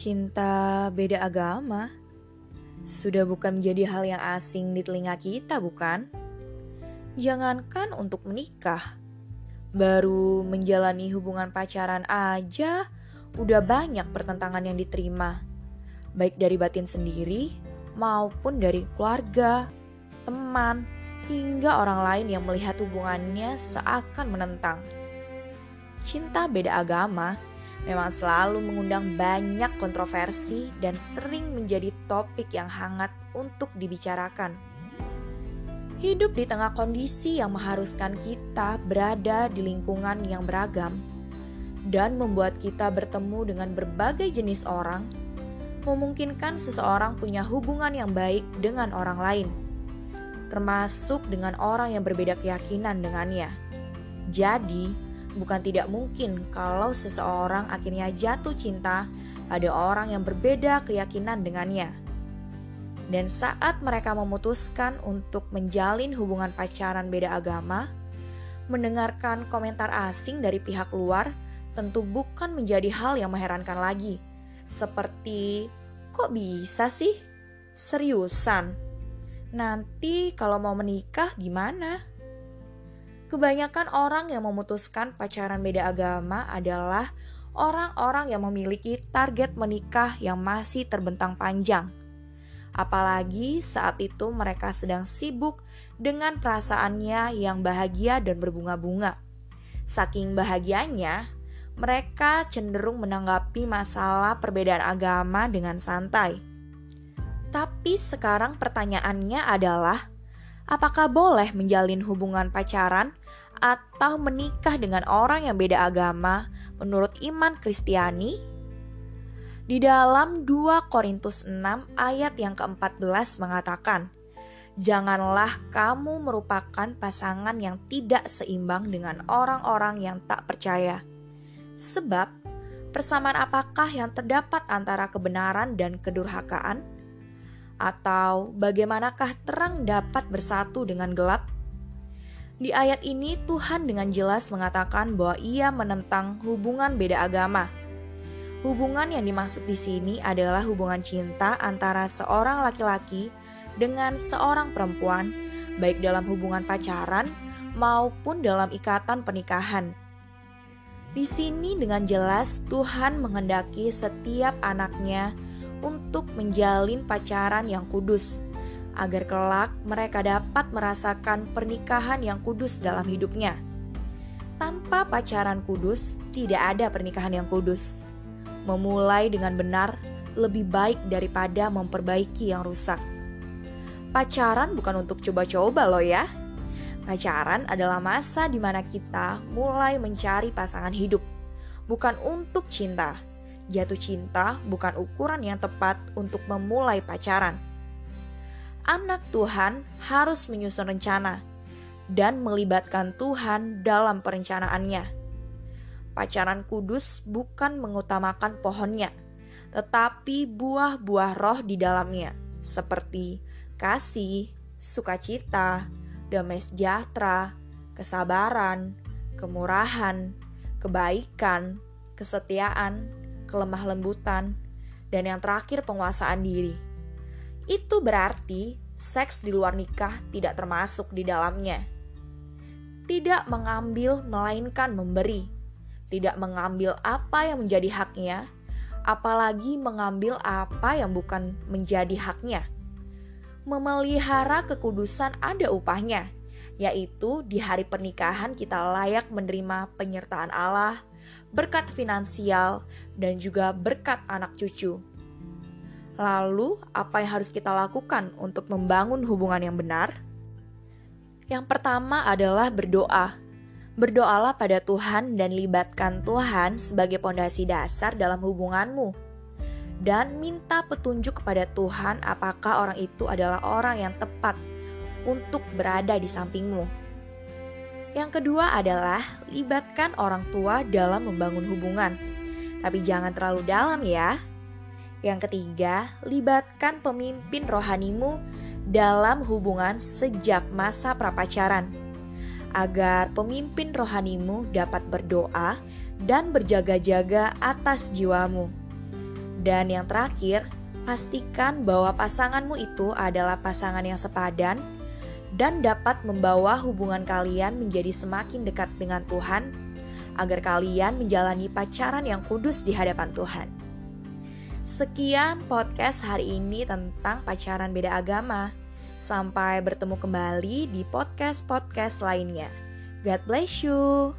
Cinta beda agama sudah bukan menjadi hal yang asing di telinga kita, bukan? Jangankan untuk menikah, baru menjalani hubungan pacaran aja udah banyak pertentangan yang diterima, baik dari batin sendiri maupun dari keluarga, teman, hingga orang lain yang melihat hubungannya seakan menentang. Cinta beda agama memang selalu mengundang banyak kontroversi dan sering menjadi topik yang hangat untuk dibicarakan. Hidup di tengah kondisi yang mengharuskan kita berada di lingkungan yang beragam dan membuat kita bertemu dengan berbagai jenis orang, memungkinkan seseorang punya hubungan yang baik dengan orang lain, termasuk dengan orang yang berbeda keyakinan dengannya. Jadi, bukan tidak mungkin kalau seseorang akhirnya jatuh cinta pada orang yang berbeda keyakinan dengannya. Dan saat mereka memutuskan untuk menjalin hubungan pacaran beda agama, mendengarkan komentar asing dari pihak luar tentu bukan menjadi hal yang mengherankan lagi. Seperti, kok bisa sih? Seriusan? Nanti kalau mau menikah gimana? Kebanyakan orang yang memutuskan pacaran beda agama adalah orang-orang yang memiliki target menikah yang masih terbentang panjang. Apalagi saat itu mereka sedang sibuk dengan perasaannya yang bahagia dan berbunga-bunga. Saking bahagianya, mereka cenderung menanggapi masalah perbedaan agama dengan santai. Tapi sekarang pertanyaannya adalah, apakah boleh menjalin hubungan pacaran atau menikah dengan orang yang beda agama menurut iman Kristiani? Di dalam 2 Korintus 6 ayat yang ke-14 mengatakan, Janganlah kamu merupakan pasangan yang tidak seimbang dengan orang-orang yang tak percaya. Sebab, persamaan apakah yang terdapat antara kebenaran dan kedurhakaan? Atau bagaimanakah terang dapat bersatu dengan gelap? Di ayat ini Tuhan dengan jelas mengatakan bahwa ia menentang hubungan beda agama. Hubungan yang dimaksud di sini adalah hubungan cinta antara seorang laki-laki dengan seorang perempuan, baik dalam hubungan pacaran maupun dalam ikatan pernikahan. Di sini dengan jelas Tuhan menghendaki setiap anaknya untuk menjalin pacaran yang kudus, agar kelak mereka dapat merasakan pernikahan yang kudus dalam hidupnya. Tanpa pacaran kudus, tidak ada pernikahan yang kudus. Memulai dengan benar lebih baik daripada memperbaiki yang rusak. Pacaran bukan untuk coba-coba loh ya. Pacaran adalah masa di mana kita mulai mencari pasangan hidup, bukan untuk cinta. Jatuh cinta bukan ukuran yang tepat untuk memulai pacaran anak Tuhan harus menyusun rencana dan melibatkan Tuhan dalam perencanaannya. Pacaran kudus bukan mengutamakan pohonnya, tetapi buah-buah roh di dalamnya, seperti kasih, sukacita, damai sejahtera, kesabaran, kemurahan, kebaikan, kesetiaan, kelemah lembutan, dan yang terakhir penguasaan diri itu berarti seks di luar nikah tidak termasuk di dalamnya. Tidak mengambil, melainkan memberi. Tidak mengambil apa yang menjadi haknya, apalagi mengambil apa yang bukan menjadi haknya. Memelihara kekudusan ada upahnya, yaitu di hari pernikahan kita layak menerima penyertaan Allah, berkat finansial, dan juga berkat anak cucu. Lalu, apa yang harus kita lakukan untuk membangun hubungan yang benar? Yang pertama adalah berdoa. Berdoalah pada Tuhan dan libatkan Tuhan sebagai pondasi dasar dalam hubunganmu. Dan minta petunjuk kepada Tuhan apakah orang itu adalah orang yang tepat untuk berada di sampingmu. Yang kedua adalah libatkan orang tua dalam membangun hubungan. Tapi jangan terlalu dalam ya, yang ketiga, libatkan pemimpin rohanimu dalam hubungan sejak masa prapacaran, agar pemimpin rohanimu dapat berdoa dan berjaga-jaga atas jiwamu. Dan yang terakhir, pastikan bahwa pasanganmu itu adalah pasangan yang sepadan dan dapat membawa hubungan kalian menjadi semakin dekat dengan Tuhan, agar kalian menjalani pacaran yang kudus di hadapan Tuhan. Sekian podcast hari ini tentang pacaran beda agama. Sampai bertemu kembali di podcast-podcast lainnya. God bless you.